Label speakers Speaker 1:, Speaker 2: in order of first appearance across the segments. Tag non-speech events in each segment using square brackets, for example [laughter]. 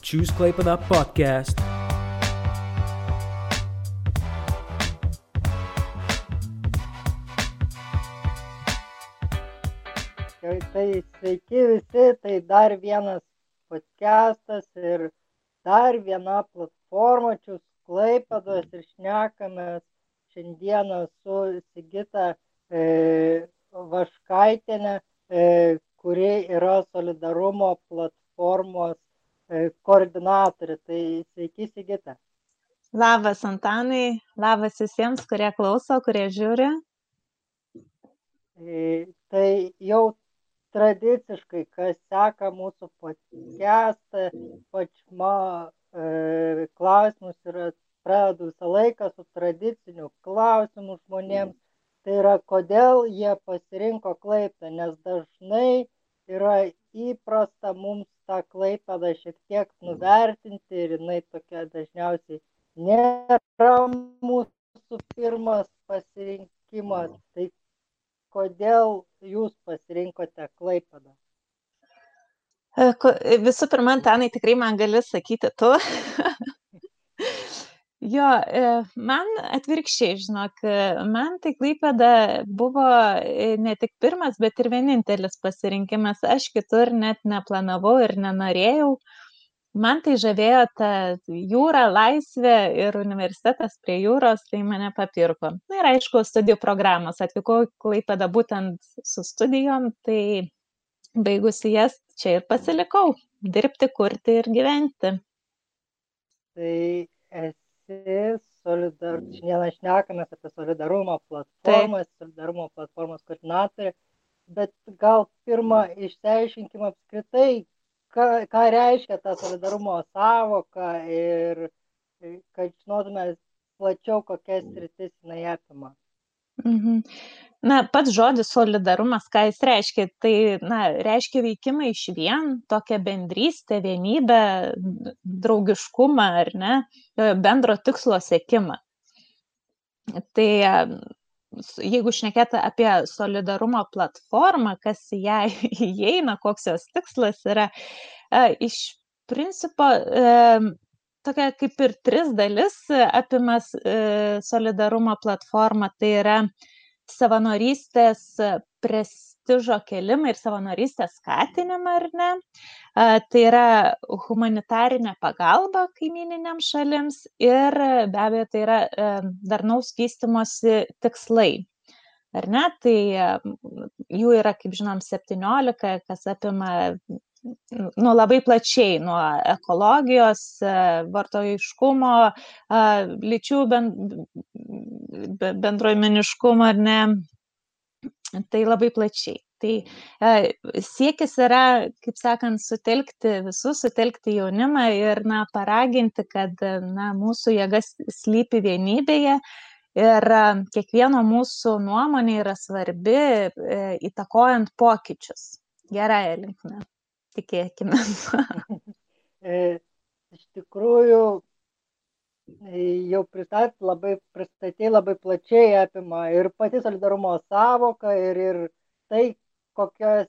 Speaker 1: Choose Klaipėda podcast.
Speaker 2: Tai sveiki visi, tai dar vienas podcastas ir dar viena platforma Choose Klaipėdos ir šnekamės šiandieną su Sigita e, Vaškaitinė, e, kuri yra solidarumo platformos koordinatorė. Tai sveiki, Sigita.
Speaker 3: Labas, Antanai, labas visiems, kurie klauso, kurie žiūri.
Speaker 2: E, tai jau tradiciškai, kas seka mūsų podcastą, pačma e, klausimus ir pradedu visą laiką su tradiciniu klausimu žmonėms tai yra kodėl jie pasirinko Klaipėdą, nes dažnai yra įprasta mums tą Klaipėdą šiek tiek nuvertinti ir jinai tokia dažniausiai nėra mūsų pirmas pasirinkimas. Tai kodėl jūs pasirinkote Klaipėdą?
Speaker 3: Visų pirma, Antanai, tikrai man gali sakyti tu. [laughs] Jo, e, man atvirkščiai, žinok, man tai Klaipėda buvo e, ne tik pirmas, bet ir vienintelis pasirinkimas. Aš kitur net neplanavau ir nenorėjau. Man tai žavėjo ta jūra, laisvė ir universitetas prie jūros, tai mane papirko. Na ir aišku, studijų programos. Atvykau Klaipėda būtent su studijom, tai baigusi jas čia ir pasilikau dirbti, kurti ir gyventi.
Speaker 2: Tai esi solidar, šiandieną šnekamės apie solidarumo platformas, Taip. solidarumo platformos koordinatorė, bet gal pirmą išsiaiškinkim apskritai, ką, ką reiškia ta solidarumo savoka ir kad žinotume plačiau, kokias rytis jinai apima.
Speaker 3: Mhm. Na, pats žodis solidarumas, ką jis reiškia, tai na, reiškia veikimą iš vien, tokią bendrystę, vienybę, draugiškumą ar ne, bendro tikslo sėkimą. Tai jeigu šnekėta apie solidarumo platformą, kas į ją įeina, koks jos tikslas yra, iš principo tokia kaip ir tris dalis apimas solidarumo platforma, tai yra savanorystės prestižo kelimą ir savanorystės skatinimą, ar ne? Tai yra humanitarinė pagalba kaimininiam šalims ir be abejo tai yra darnaus vystimosi tikslai. Ar ne? Tai jų yra, kaip žinom, 17, kas apima nu, labai plačiai nuo ekologijos, vartojiškumo, lyčių bendruomeniškumo ar ne. Tai labai plačiai. Tai siekis yra, kaip sakant, sutelkti visus, sutelkti jaunimą ir, na, paraginti, kad, na, mūsų jėgas slypi vienybėje ir kiekvieno mūsų nuomonė yra svarbi, įtakojant pokyčius. Gerąją linkmę tikėkime. [laughs]
Speaker 2: Iš tikrųjų, jau pristatė labai, pristatė labai plačiai apima ir pati solidarumo savoka ir, ir tai, kokios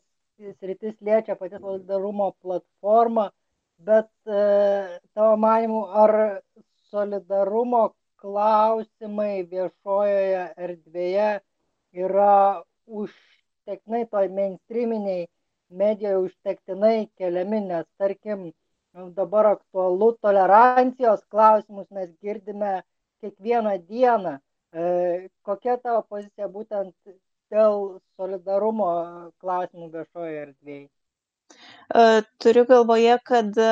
Speaker 2: sritis liečia pati solidarumo platforma, bet e, tavo manimu, ar solidarumo klausimai viešojoje erdvėje yra užteknai toj mainstreaminiai medijoje užtektinai keliami, nes tarkim dabar aktualu tolerancijos klausimus mes girdime kiekvieną dieną. E, kokia tavo pozicija būtent dėl solidarumo klausimų viešoje erdvėje?
Speaker 3: E, turiu galvoje, kad e,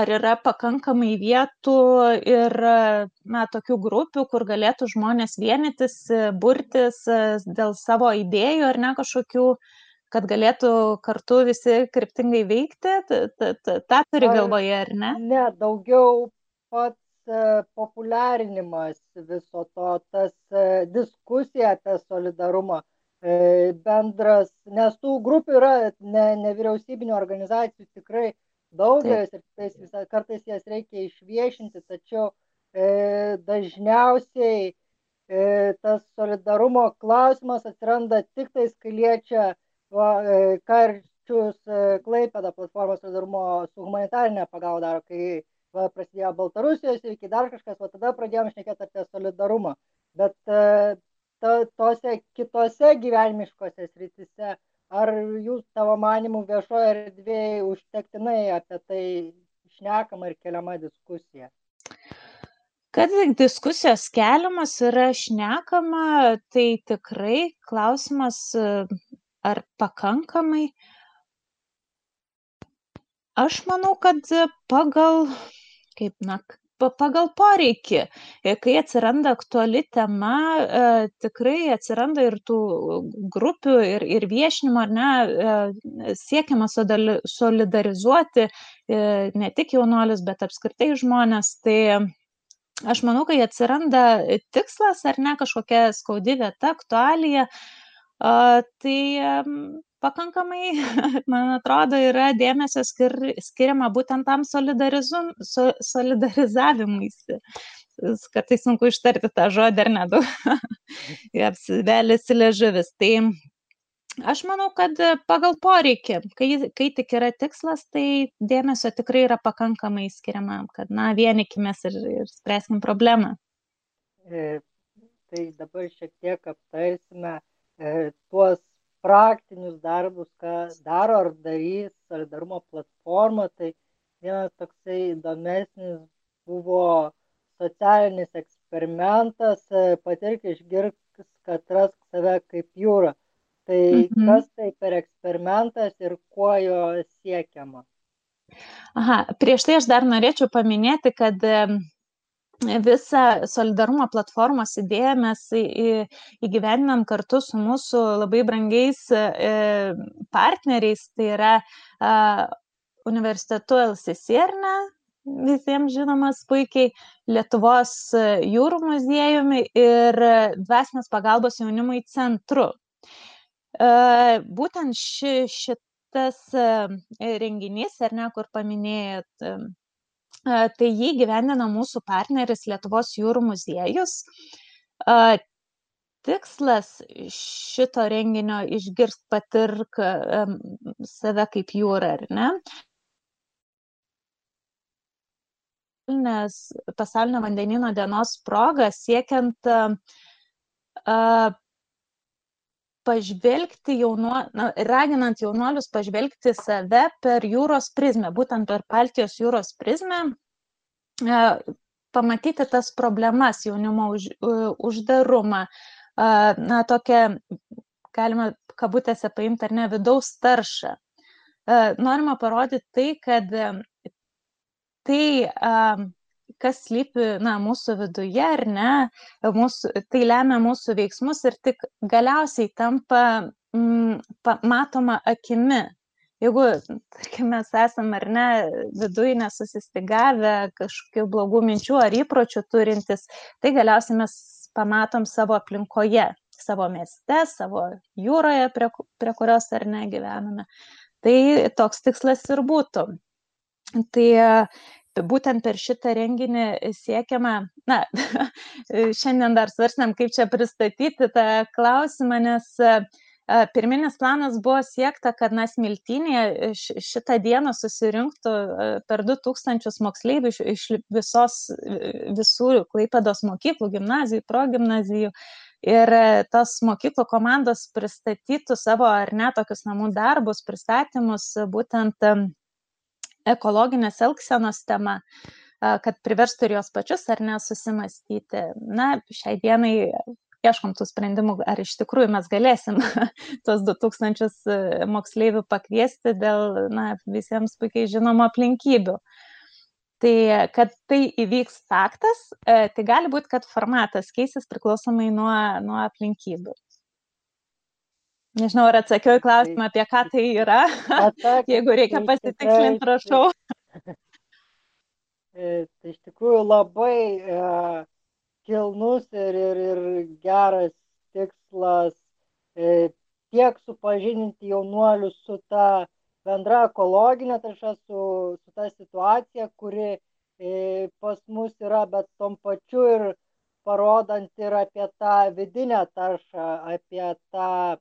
Speaker 3: ar yra pakankamai vietų ir na, tokių grupių, kur galėtų žmonės vienytis, burtis dėl savo idėjų ar ne kažkokių uh, kad galėtų kartu visi kryptingai veikti, tą turi galvoje, ar ne?
Speaker 2: Ne, daugiau pats e, populiarinimas viso to, tas e, diskusija apie solidarumą e, bendras, nes tų grupių yra ne, nevyriausybinio organizacijų tikrai daugelis ir tais, kartais jas reikia išviešinti, tačiau e, dažniausiai e, tas solidarumo klausimas atsiranda tik tais, kai liečia e, ką ir pokyčius Klaipėda platformos solidarumo su humanitarinė pagalba daro, kai va, prasidėjo Baltarusijos ir iki dar kažkas, o tada pradėjome šnekėti apie solidarumą. Bet ta, tose kitose gyvenimiškose sritise, ar jūs tavo manimų viešoje erdvėje užtektinai apie tai šnekama ir keliama diskusija?
Speaker 3: Kad diskusijos keliamas yra šnekama, tai tikrai klausimas, ar pakankamai. Aš manau, kad pagal, kaip, na, pagal poreikį. Kai atsiranda aktuali tema, e, tikrai atsiranda ir tų grupių, ir, ir viešinimo, ar ne, e, siekiama solidarizuoti e, ne tik jaunuolius, bet apskritai žmonės. Tai aš manau, kai atsiranda tikslas ar ne kažkokia skaudi vieta, aktualija, tai pakankamai, [laughs] man atrodo, yra dėmesio skir, skiriama būtent tam so, solidarizavimuisi. Kartais sunku ištarti tą žodį ar nedaug. [laughs] Apsivelėsi ležuvis. Tai aš manau, kad pagal poreikį, kai, kai tik yra tikslas, tai dėmesio tikrai yra pakankamai skiriama, kad, na, vienikimės ir, ir spręskim problemą.
Speaker 2: E, tai dabar šiek tiek aptarsime tuos praktinius darbus, ką daro ar darys solidarumo platforma, tai vienas toksai įdomesnis buvo socialinis eksperimentas, patirk išgirk, kad rask save kaip jūra. Tai mhm. kas tai per eksperimentas ir kuo jo siekiama?
Speaker 3: Aha, prieš tai aš dar norėčiau paminėti, kad visą solidarumo platformos idėją mes įgyvendinam kartu su mūsų labai brangiais e, partneriais, tai yra universitetu Elsisierna, visiems žinomas puikiai, Lietuvos jūrų muziejumi ir dvasinės pagalbos jaunimui centru. E, būtent ši, šitas e, renginys, ar ne, kur paminėjot, tai jį gyvendina mūsų partneris Lietuvos jūrų muziejus. Tikslas šito renginio išgirst patirk save kaip jūra, ar ne? Nes pasaulinio vandenino dienos proga siekiant pažvelgti jaunuo, na, raginant jaunuolius pažvelgti save per jūros prizmę, būtent per Baltijos jūros prizmę, e, pamatyti tas problemas, jaunimo už, uždarumą, e, na, tokią, galima kabutėse paimti ar ne, vidaus taršą. E, norima parodyti tai, kad tai kas slypi na, mūsų viduje ar ne, mūsų, tai lemia mūsų veiksmus ir tik galiausiai tampa mm, matoma akimi. Jeigu, tarkim, mes esame ar ne viduje nesusistigavę kažkokių blogų minčių ar įpročių turintis, tai galiausiai mes pamatom savo aplinkoje, savo mieste, savo jūroje, prie, prie kurios ar ne gyvename. Tai toks tikslas ir būtų. Tai būtent per šitą renginį siekiama, na, [laughs] šiandien dar svarstėm, kaip čia pristatyti tą klausimą, nes pirminis planas buvo siekta, kad na smiltinėje šitą dieną susirinktų per 2000 moksleivių iš, visos, visų Klaipados mokyklų, gimnazijų, progimnazijų. Ir tos mokyklų komandos pristatytų savo ar ne tokius namų darbus, pristatymus būtent ekologinės elgsenos tema, kad priverstų ir jos pačius ar nesusimastyti. Na, šiai dienai ieškom tų sprendimų, ar iš tikrųjų mes galėsim [laughs] tos 2000 e, moksleivių pakviesti dėl na, visiems puikiai žinomų aplinkybių. Tai kad tai įvyks taktas, e, tai gali būti, kad formatas keisis priklausomai nuo, nuo aplinkybių. Nežinau, ar atsakiau į klausimą, apie ką tai yra. [laughs] Jeigu reikia pasitikslinti, prašau. [laughs]
Speaker 2: E, tai iš tikrųjų labai e, kilnus ir, ir, ir geras tikslas e, tiek supažinti jaunuolius su ta bendra ekologinė tarša, su, su ta situacija, kuri e, pas mus yra, bet tom pačiu ir parodant ir apie tą vidinę taršą, apie tą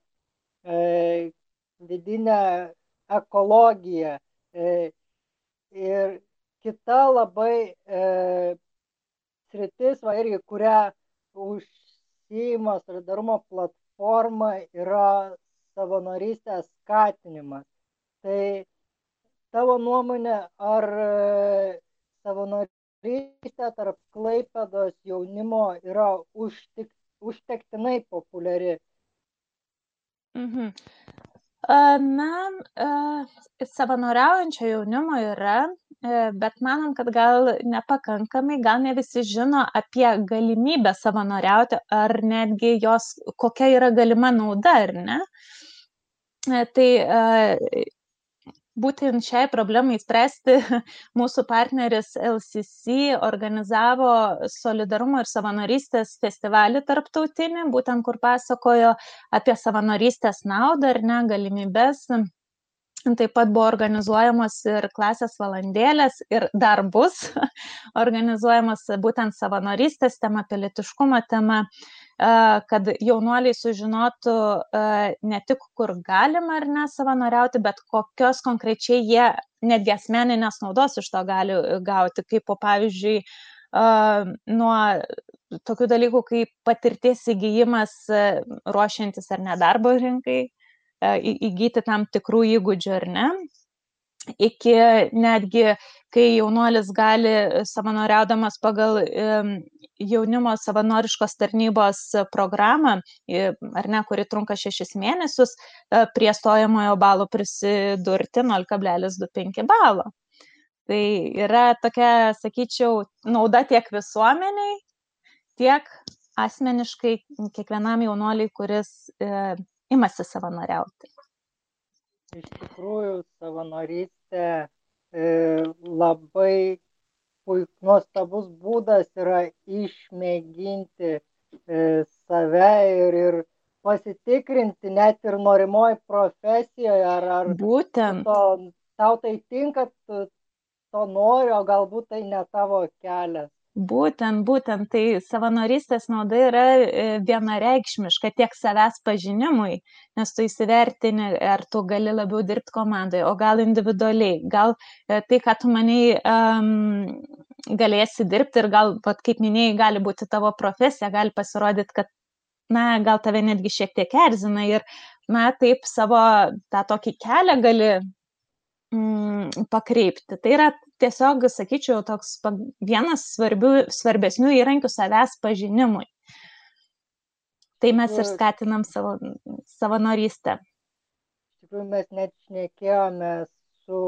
Speaker 2: vidinę ekologiją. Ir kita labai sritis, va irgi, kurią užsijima solidarumo platforma, yra savanorystės skatinimas. Tai tavo nuomonė, ar savanorystė tarp Klaipedos jaunimo yra užtik, užtektinai populiari?
Speaker 3: Mhm. Na, savanoriaujančio jaunimo yra, e, bet manom, kad gal nepakankamai, gal ne visi žino apie galimybę savanoriauti, ar netgi jos, kokia yra galima nauda, ar ne. E, tai e, būtent šiai problemai spręsti [laughs] mūsų partneris LCC organizavo solidarumo ir savanorystės festivalį tarptautinį, būtent kur pasakojo apie savanorystės naudą ir ne galimybės. Taip pat buvo organizuojamos ir klasės valandėlės ir dar bus [laughs] organizuojamos būtent savanorystės tema, pilietiškumo tema kad jaunuoliai sužinotų ne tik, kur galima ar ne savanoriauti, bet kokios konkrečiai jie netgi asmeninės naudos iš to gali gauti, kaip po pavyzdžiui, nuo tokių dalykų kaip patirties įgyjimas ruošiantis ar nedarbo rinkai, įgyti tam tikrų įgūdžių ar ne iki netgi, kai jaunuolis gali savanoriaudamas pagal jaunimo savanoriškos tarnybos programą, ar ne, kuri trunka šešis mėnesius, e, prie stojamojo balo prisidurti 0,25 balo. Tai yra tokia, sakyčiau, nauda tiek visuomeniai, tiek asmeniškai kiekvienam jaunuoliui, kuris e, imasi savanoriauti
Speaker 2: iš tikrųjų savanorystė e, labai puik, nuostabus būdas yra išmėginti e, save ir, ir pasitikrinti net ir norimoji profesijoje, ar, ar
Speaker 3: būtent
Speaker 2: to, tau tai tinka, tu to nori, o galbūt tai ne tavo kelias.
Speaker 3: Būtent, būtent, tai savanorystės nauda yra e, vienareikšmiška tiek savęs pažinimui, nes tu įsivertini, ar tu gali labiau dirbti komandoje, o gal individualiai, gal e, tai, ką tu maniai um, galėsi dirbti ir gal, pat, kaip minėjai, gali būti tavo profesija, gali pasirodyti, kad, na, gal tave netgi šiek tiek erzina ir, na, taip savo tą tokį kelią gali mm, pakreipti. Tai yra tiesiog, sakyčiau, toks vienas svarbių, svarbesnių įrankių savęs pažinimui. Tai mes ir skatinam savo savanorystę.
Speaker 2: Iš tikrųjų, mes net šnekėjome su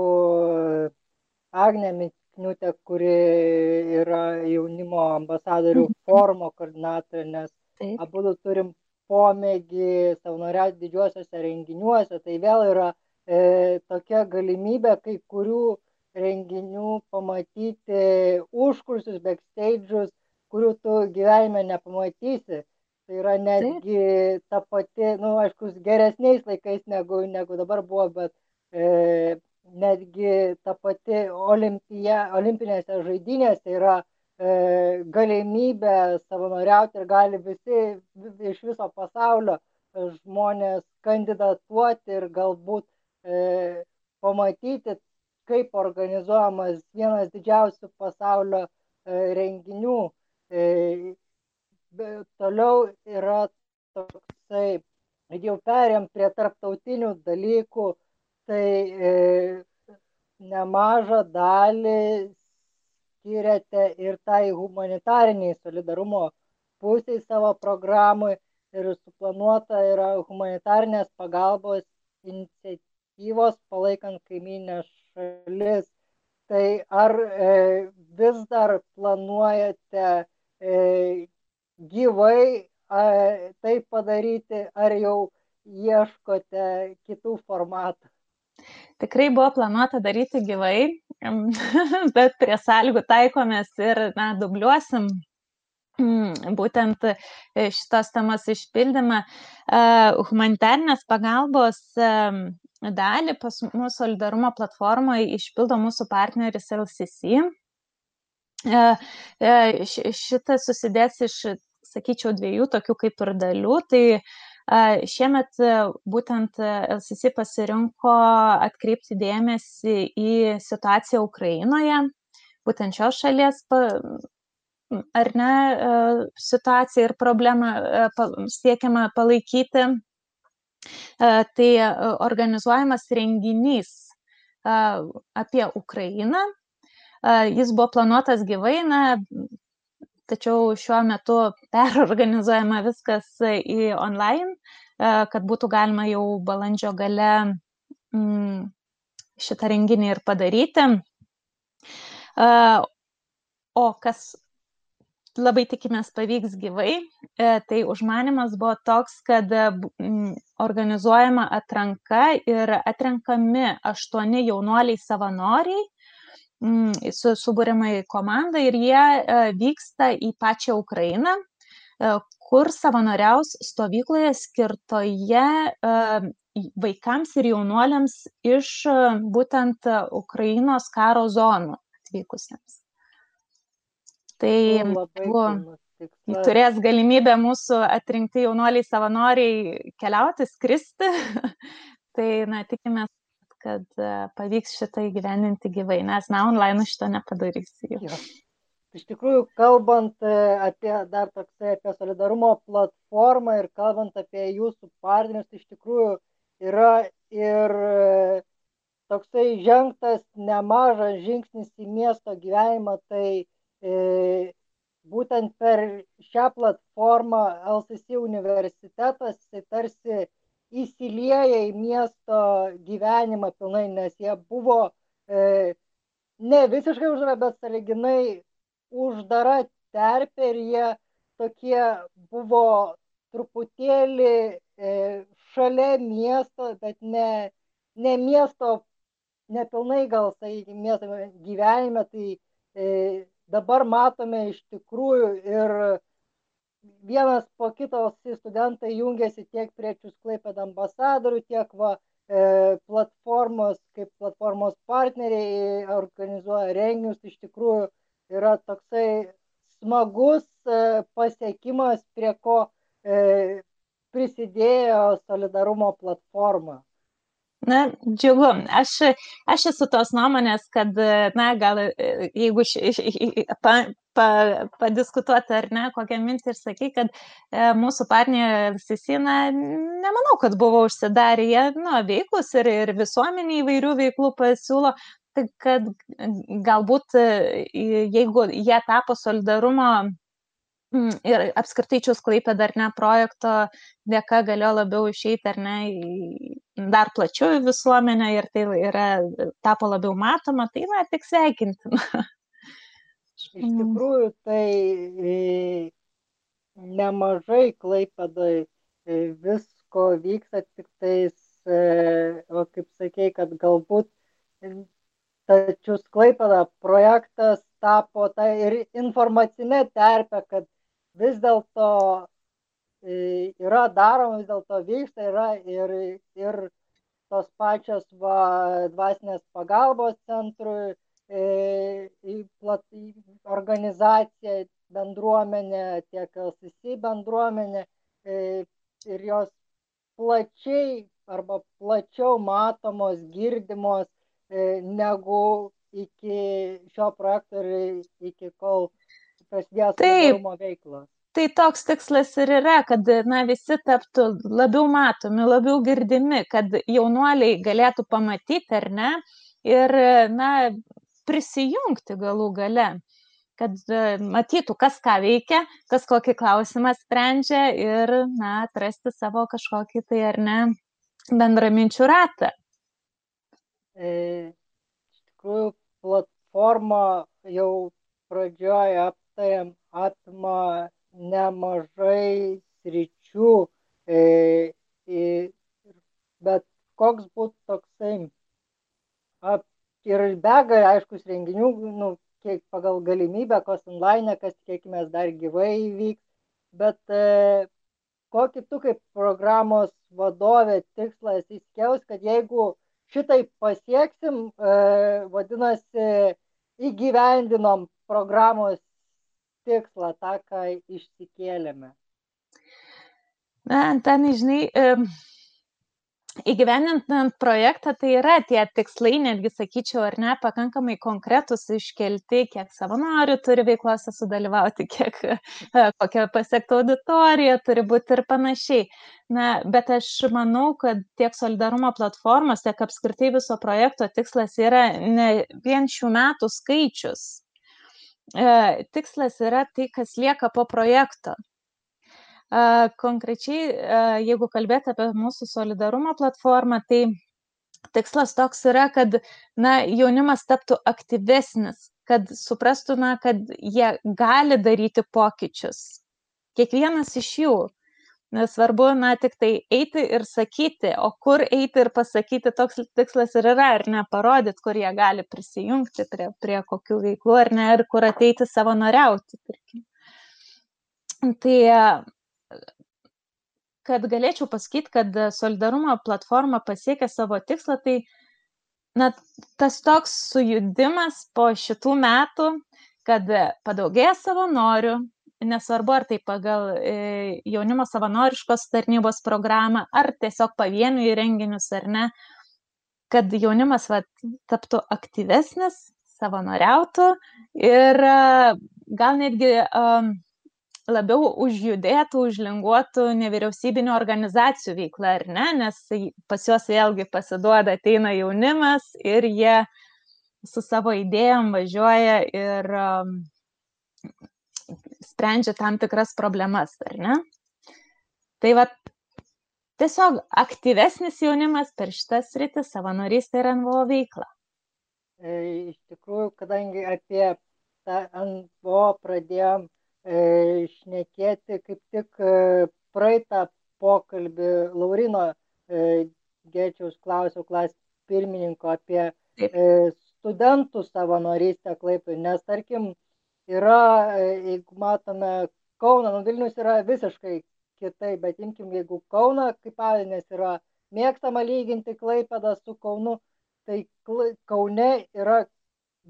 Speaker 2: Agne Mikniutė, kuri yra jaunimo ambasadorių mhm. forumo koordinatorė, nes Taip. abu turim pomėgį savanoriauti didžiuosiuose renginiuose. Tai vėl yra e, tokia galimybė kai kurių renginių pamatyti užkursius, backstage'us, kurių tu gyvenime nepamatysi. Tai yra netgi ta pati, na, nu, aišku, geresniais laikais negu, negu dabar buvo, bet e, netgi ta pati olimpija, olimpinėse žaidynėse yra e, galimybė savanoriauti ir gali visi iš viso pasaulio žmonės kandidatuoti ir galbūt e, pamatyti kaip organizuojamas vienas didžiausių pasaulio e, renginių. E, toliau yra toksai, jau perėm prie tarptautinių dalykų, tai e, nemažą dalį skiriate ir tai humanitariniai solidarumo pusiai savo programui ir suplanuota yra humanitarnės pagalbos iniciatyvos palaikant kaiminės šalis. Tai ar e, vis dar planuojate e, gyvai e, tai padaryti, ar jau ieškote kitų formatų?
Speaker 3: Tikrai buvo planuota daryti gyvai, [laughs] bet prie sąlygų taikomės ir, na, dubliuosim mm, būtent e, šitos temos išpildymą. E, humanitarnės pagalbos dalį pas mūsų solidarumo platformoje išpildo mūsų partneris LCC. E, e, šitas susidės iš, sakyčiau, dviejų tokių kaip ir dalių. Tai Šiemet būtent LCC pasirinko atkreipti dėmesį į situaciją Ukrainoje, būtent šios šalies ar ne situaciją ir problemą siekiama palaikyti. Tai organizuojamas renginys apie Ukrainą. Jis buvo planuotas gyvai, na, tačiau šiuo metu perorganizuojama viskas į online, kad būtų galima jau balandžio gale šitą renginį ir padaryti. O kas labai tikimės pavyks gyvai, tai užmanimas buvo toks, kad organizuojama atranka ir atrenkami aštuoni jaunuoliai savanoriai Mm, subūrimai komanda ir jie e, vyksta į pačią Ukrainą, e, kur savanoriaus stovykloje skirtoje e, vaikams ir jaunuoliams iš būtent Ukrainos karo zonų atvykusiems. Tai buvo, turės galimybę mūsų atrinkti jaunuoliai savanoriai keliauti, skristi. [laughs] tai, na, tikimės, kad e, pavyks šitą įgyveninti gyvai, nes, na, online šito nepadarysi.
Speaker 2: Ja. Iš tikrųjų, kalbant e, apie dar toksai apie solidarumo platformą ir kalbant apie jūsų partnerius, iš tikrųjų yra ir e, toksai žengtas nemažas žingsnis į miesto gyvenimą, tai būtent per šią platformą LCC universitetas tai tarsi įsilieja į miesto gyvenimą pilnai, nes jie buvo e, ne visiškai uždara, bet saliginai uždara terpė ir jie tokie buvo truputėlį e, šalia miesto, bet ne, ne miesto, nepilnai gal, sakykime, miesto gyvenime, tai e, dabar matome iš tikrųjų ir vienas po kito studentai jungiasi tiek prie Čiusklaipėd ambasadorių, tiek va, e, platformos, kaip platformos partneriai organizuoja renginius, iš tikrųjų yra toksai smagus e, pasiekimas, prie ko e, prisidėjo solidarumo platforma.
Speaker 3: Na, džiugu. Aš, aš esu tos nuomonės, kad, na, gal jeigu š, pa, pa, padiskutuoti ar ne, kokią mintį ir sakai, kad e, mūsų partneriai Sisina, nemanau, kad buvo užsidarę, jie, nu, veiklus ir, ir visuomenė įvairių veiklų pasiūlo, tai kad galbūt e, jeigu jie tapo solidarumo ir apskritai čius klaipė dar ne projekto dėka galėjo labiau išeiti ar ne dar plačiau į visuomenę ir tai yra, tapo labiau matoma, tai na, tik sveikintina.
Speaker 2: Iš tikrųjų, tai e, nemažai klaipėdai e, visko vyksta, tik tais, e, o kaip sakei, kad galbūt tačius klaipėda projektas tapo tai ir informacinė terpė, kad vis dėlto yra daroma, vis dėlto vyksta, yra ir, ir tos pačios va, dvasinės pagalbos centrui į organizaciją, bendruomenę, tiek LCC bendruomenę ir jos plačiai arba plačiau matomos, girdimos negu iki šio projekto ir iki kol prasidėjo solidarumo veiklos.
Speaker 3: Tai toks tikslas ir yra, kad na, visi taptų labiau matomi, labiau girdimi, kad jaunuoliai galėtų pamatyti ar ne ir na, prisijungti galų gale, kad e, matytų, kas ką veikia, kas kokį klausimą sprendžia ir, na, atrasti savo kažkokį tai ar ne bendraminčių ratą.
Speaker 2: E, iš tikrųjų, platforma jau pradžioje aptarėm apima nemažai sričių, e, e, bet koks būtų toksai ap, ir begalė, aiškus, renginių, nu, kiek pagal galimybę, kas online, kas tikėkime dar gyvai vyks, bet e, kokį tu kaip programos vadovė tikslas įskels, kad jeigu šitai pasieksim, e, vadinasi, įgyvendinom programos tikslą, tą, ką išsikėlėme.
Speaker 3: Na, ten, žinai, įgyvendinant projektą tai yra tie tikslai, netgi sakyčiau, ar ne, pakankamai konkretus iškelti, kiek savanorių turi veiklose sudalyvauti, kiek e, kokia pasiekta auditorija turi būti ir panašiai. Na, bet aš manau, kad tiek solidarumo platformos, tiek apskritai viso projekto tikslas yra ne vien šių metų skaičius. Tikslas yra tai, kas lieka po projekto. Konkrečiai, jeigu kalbėti apie mūsų solidarumo platformą, tai tikslas toks yra, kad na, jaunimas taptų aktyvesnis, kad suprastų, na, kad jie gali daryti pokyčius. Kiekvienas iš jų. Nesvarbu, na, tik tai eiti ir sakyti, o kur eiti ir pasakyti, toks tikslas ir yra, ar ne, parodyti, kur jie gali prisijungti prie, prie kokių veiklų, ar ne, ir kur ateiti savanoriauti, tarkim. Tai kad galėčiau pasakyti, kad solidarumo platforma pasiekė savo tikslą, tai na, tas toks sujudimas po šitų metų, kad padaugėjo savanorių, nesvarbu ar tai pagal e, jaunimo savanoriškos tarnybos programą, ar tiesiog pavienių įrenginius ar ne, kad jaunimas va, taptų aktyvesnis, savanoriautų ir gal netgi um, labiau užjudėtų, užlinguotų nevyriausybinio organizacijų veikla, ar ne, nes pas juos vėlgi pasiduoda, ateina jaunimas ir jie su savo idėjom važiuoja ir um, sprendžia tam tikras problemas, ar ne? Tai va, tiesiog aktyvesnis jaunimas per šitas rytis savanorystę ir NVO veiklą.
Speaker 2: E, iš tikrųjų, kadangi apie tą NVO pradėjom E, šnekėti kaip tik e, praeitą pokalbį Laurino e, Gečiaus klausiau klas pirmininko apie studentų savanorystę Klaipui, nes tarkim yra, jeigu matome Kauną, nu Vilnius yra visiškai kitaip, bet imkim, jeigu Kauna, kaip pavyzdys, yra mėgstama lyginti Klaipėdą su Kaunu, tai Kaune yra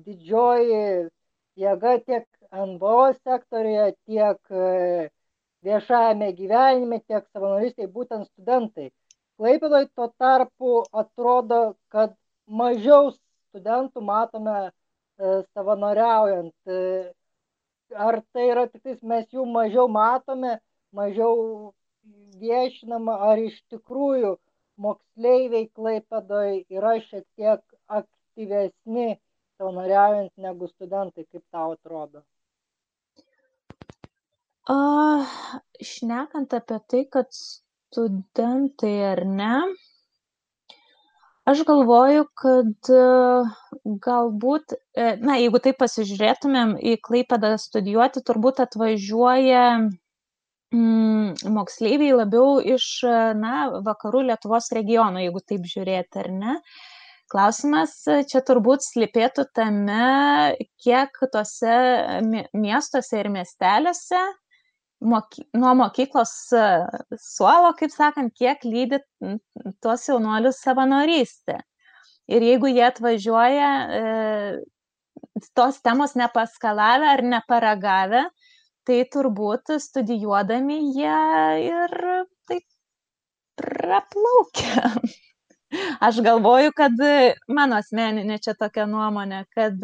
Speaker 2: didžioji jėga tiek NVO sektorėje, tiek e, viešajame gyvenime, tiek savanorystėje būtent studentai. Klaipėdoje tuo tarpu atrodo, kad mažiau studentų matome e, savanoriaujant. Ar tai yra tik tais mes jų mažiau matome, mažiau viešinama, ar iš tikrųjų moksleiviai Klaipėdoje yra šiek tiek aktyvesni savanoriaujant negu studentai, kaip tau atrodo?
Speaker 3: A, šnekant apie tai, kad studentai ar ne, aš galvoju, kad e, galbūt, e, na, jeigu taip pasižiūrėtumėm į Klaipadą studijuoti, turbūt atvažiuoja mm, moksleiviai labiau iš, na, vakarų Lietuvos regiono, jeigu taip žiūrėti, ar ne. Klausimas čia turbūt slipėtų tame, kiek tose miestuose ir miesteliuose moky, nuo mokyklos e, suolo, kaip sakant, kiek lydi tuos jaunuolius savanorystė. Ir jeigu jie atvažiuoja e, tos temos nepaskalavę ar neparagavę, tai turbūt studijuodami jie ir taip praplaukia. Aš galvoju, kad mano asmeninė čia tokia nuomonė, kad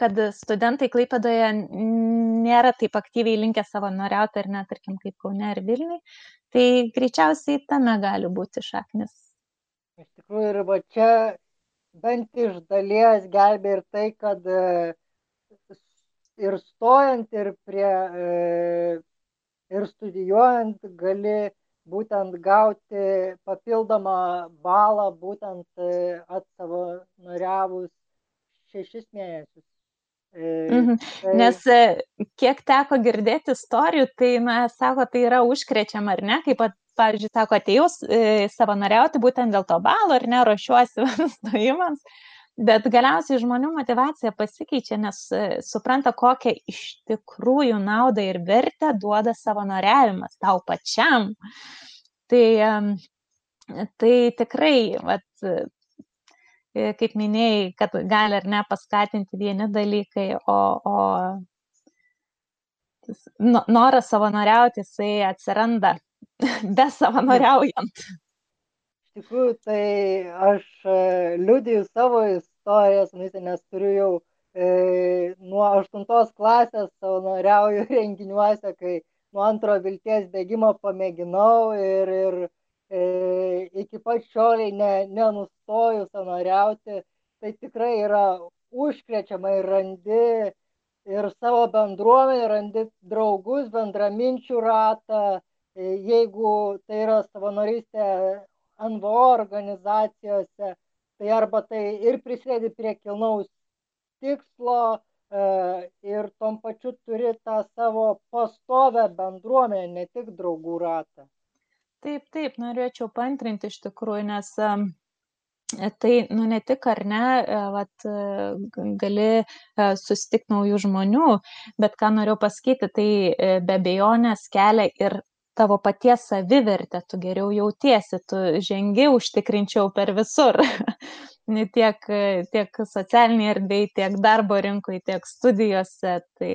Speaker 3: kad studentai Klaipadoje nėra taip aktyviai linkę savanoriauti ar net, tarkim, kaip Kaune ar Vilniui, tai greičiausiai tame gali būti šaknis.
Speaker 2: Iš tikrųjų, ir va čia bent iš dalies gelbė ir tai, kad e, ir stojant, ir, prie, e, ir studijuojant gali būtent gauti papildomą balą, būtent e, atsavanoriavus šešis mėnesius.
Speaker 3: Mhm. Tai... Nes e, kiek teko girdėti istorijų, tai, na, sako, tai yra užkrečiama, ar ne, kaip, pavyzdžiui, sako, atėjau e, savanoriauti būtent dėl to balo, ar ne, ruošiuosi [laughs] stojimams, bet galiausiai žmonių motivacija pasikeičia, nes supranta, kokią iš tikrųjų naudą ir vertę duoda savanoriavimas tau pačiam. Tai, tai tikrai, vat, kaip minėjai, kad gali ar ne paskatinti vieni dalykai, o, o noras savanoriauti, jisai atsiranda [laughs] be savanoriaujant.
Speaker 2: Iš tikrųjų, tai aš e, liudiju savo istorijas, nes turiu jau e, nuo aštuntos klasės savanoriauju [laughs] renginiuose, kai nuo antro vilties bėgimo pamėginau ir, ir e, iki pat šioliai ne, nenustoju savanoriauti. Tai tikrai yra užkrečiama ir randi ir savo bendruomenę, randi draugus, bendraminčių ratą, e, jeigu tai yra savanorystė NVO organizacijose, tai arba tai ir prisidedi prie kilnaus tikslo e, ir tom pačiu turi tą savo pastovę bendruomenę, ne tik draugų ratą.
Speaker 3: Taip, taip, norėčiau pantrinti iš tikrųjų, nes E, tai, nu, ne tik ar ne, e, vat, e, gali susitikti naujų žmonių, bet ką noriu pasakyti, tai be bejonės kelia ir tavo paties savivertę, tu geriau jautiesi, tu žengi užtikrinčiau per visur. [laughs] tiek, tiek socialiniai erdvėjai, tiek darbo rinkoje, tiek studijose. Tai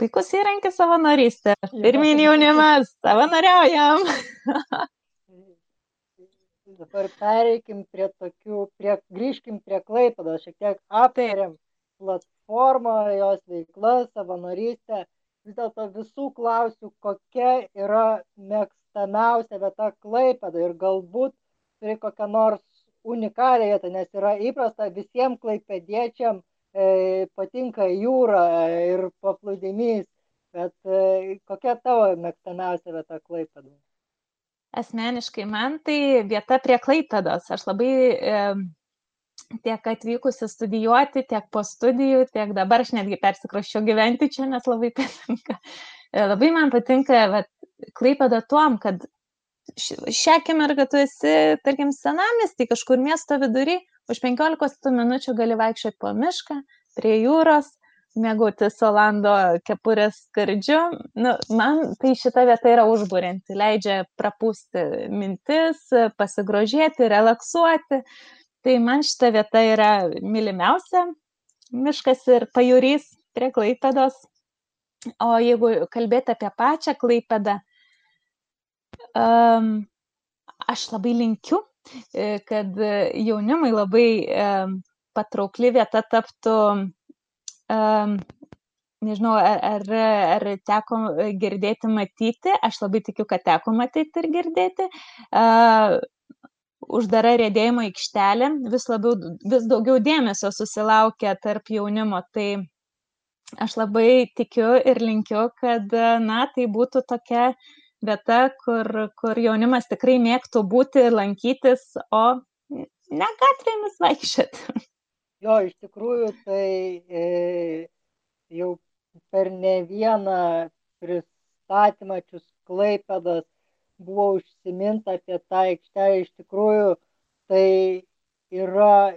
Speaker 3: puikus įrankis savanorystė. Pirmin jaunimas, savanoriaujam. [laughs]
Speaker 2: dabar pereikim prie tokių, prie, grįžkim prie Klaipados, šiek tiek aptarėm platformą, jos veiklą, savanorystę. Vis dėlto visų klausiu, kokia yra mėgstamiausia vieta Klaipada ir galbūt turi kokią nors unikalią vietą, nes yra įprasta visiems klaipėdiečiam e, patinka jūra ir paplūdimys, bet e, kokia tavo mėgstamiausia vieta Klaipadai?
Speaker 3: asmeniškai man tai vieta prie Klaipėdos. Aš labai e, tiek atvykusi studijuoti, tiek po studijų, tiek dabar aš netgi persikraščiau gyventi čia, nes labai patinka. E, labai man patinka vat, Klaipėda tuom, kad šią akimirką tu esi, tarkim, senamestį kažkur miesto vidury, už 15 minučių gali vaikščioti po mišką, prie jūros, mėgautis Olando kepurės skardžiu. Nu, man tai šita vieta yra užbūrinti, leidžia prapūsti mintis, pasigrožėti, relaksuoti. Tai man šita vieta yra mylimiausia, miškas ir pajūrys prie Klaipėdos. O jeigu kalbėti apie pačią Klaipėdą, um, aš labai linkiu, kad jaunimui labai um, patraukli vieta taptų um, nežinau, ar, ar, teko girdėti, matyti, aš labai tikiu, kad teko matyti ir girdėti. Uh, uždara rėdėjimo aikštelė vis, labiau, vis daugiau dėmesio susilaukia tarp jaunimo. Tai aš labai tikiu ir linkiu, kad, na, tai būtų tokia vieta, kur, kur jaunimas tikrai mėgtų būti, lankytis, o ne gatvėmis vaikščioti. [laughs]
Speaker 2: Jo, iš tikrųjų, tai e, jau per ne vieną pristatymą čius Klaipedas buvo užsiminta apie tą aikštelę. Iš tikrųjų, tai yra,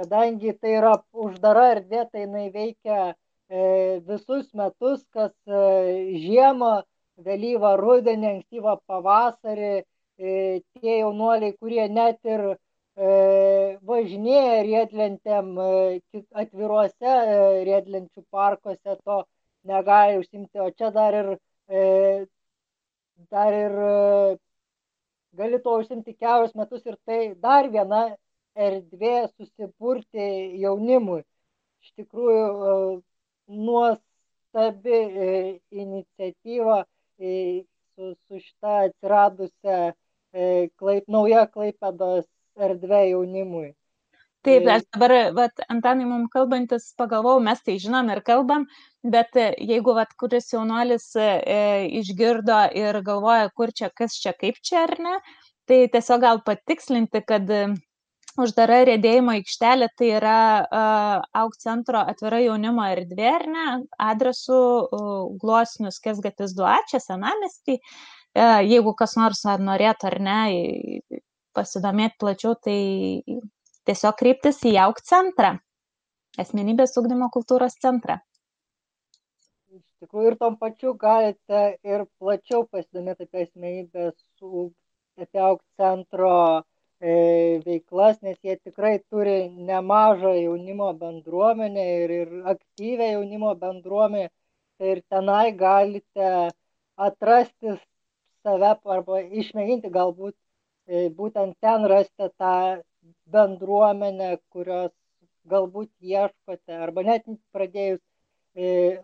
Speaker 2: kadangi tai yra uždara erdvė, tai jinai veikia e, visus metus, kas e, žiemą, vėlyvą rudenį, ankstyvą pavasarį, e, tie jaunuoliai, kurie net ir E, važinėja riedlentėm e, atviruose riedlenčių parkuose, to negali užsimti, o čia dar ir, dar ir gali to užsimti kelius metus ir tai dar viena erdvė susiburti jaunimui. Iš tikrųjų, nuostabi iniciatyva su, su šita atsiradusią klaip, nauja Klaipėdos erdvė jaunimui.
Speaker 3: Taip, aš dabar, vat, Antanai, mums kalbantis, pagalvojau, mes tai žinom ir kalbam, bet e, jeigu, vat, kuris jaunuolis e, išgirdo ir galvoja, kur čia, kas čia, kaip čia ar ne, tai tiesiog gal patikslinti, kad e, uždara rėdėjimo aikštelė tai yra uh, AUK centro atvira jaunimo erdvė, ar ne, adresu uh, Glosnius Kesgatis 2, čia senamestį. Uh, jeigu kas nors ar norėtų ar ne pasidomėti plačiau, tai tiesiog kreiptis į jauk centrą, asmenybės ugdymo kultūros centrą.
Speaker 2: Iš tikrųjų ir tom pačiu galite ir plačiau pasidomėti apie asmenybės, apie auk centro veiklas, nes jie tikrai turi nemažą jaunimo bendruomenę ir, ir aktyvę jaunimo bendruomenę. Ir tenai galite atrasti save arba išmėginti galbūt būtent ten rasti tą bendruomenę, kurios galbūt ieškote, arba net pradėjus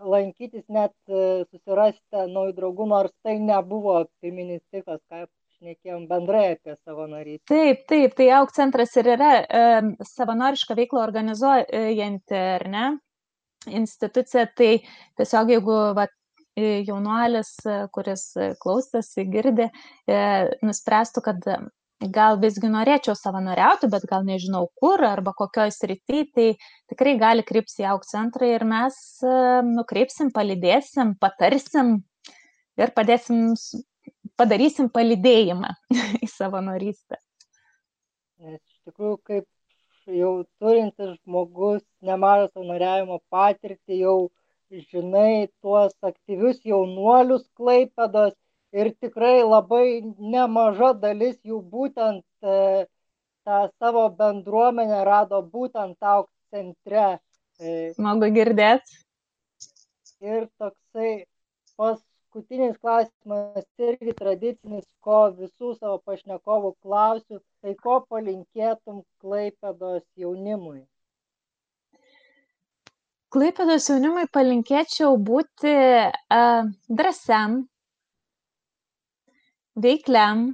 Speaker 2: lankytis, net susirasti naujų draugų, nors tai nebuvo pirminis tikslas, ką šnekėjom bendrai apie savanorystę.
Speaker 3: Taip, taip, tai auk centras ir yra e, savanorišką veiklą organizuojanti, ar ne, institucija, tai tiesiog jeigu va, jaunuolis, kuris klausosi, girdi, e, nuspręstų, kad gal visgi norėčiau savanoriauti, bet gal nežinau kur arba kokioj srity, tai tikrai gali kreiptis į auk centrą ir mes e, nukreipsim, palydėsim, patarsim ir padėsim, padarysim palydėjimą [laughs] į savanorystę.
Speaker 2: Iš tikrųjų, kaip jau turintis žmogus nemažą savanoriavimo patirtį, jau žinai tuos aktyvius jaunuolius klaipedos ir tikrai labai nemaža dalis jų būtent e, tą savo bendruomenę rado būtent auk centre.
Speaker 3: E. Smagu girdėti.
Speaker 2: Ir toksai paskutinis klausimas irgi tradicinis, ko visų savo pašnekovų klausiu, tai ko palinkėtum Klaipėdos jaunimui?
Speaker 3: Klaipėdos jaunimui palinkėčiau būti uh, drąsiam, veikliam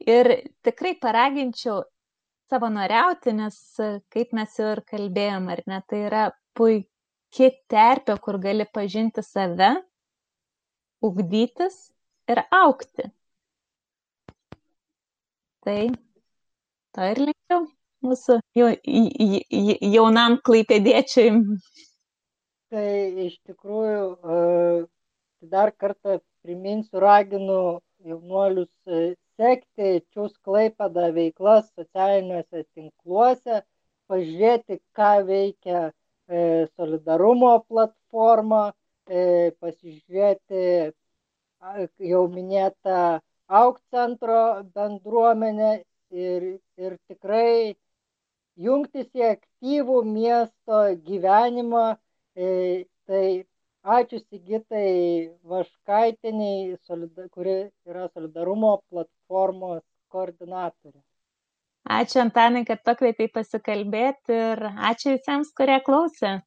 Speaker 3: ir tikrai paraginčiau savanoriauti, nes kaip mes jau ir kalbėjom, ar ne, tai yra puikia terpė, kur gali pažinti save, ugdytis ir aukti. Tai to ir linkiu mūsų jaunam klaipėdiečiui.
Speaker 2: Tai iš tikrųjų dar kartą priminsiu, raginu jaunuolius e, sekti Čiūs Klaipada veiklas socialiniuose tinkluose, pažiūrėti, ką veikia e, solidarumo platforma, e, pasižiūrėti jau minėtą auk centro bendruomenę ir, ir tikrai jungtis į aktyvų miesto gyvenimą. Tai Ačiū Sigitai Vaškaitiniai, kuri yra solidarumo platformos koordinatorė.
Speaker 3: Ačiū Antanai, kad pakvietei pasikalbėti ir ačiū visiems, kurie klausė.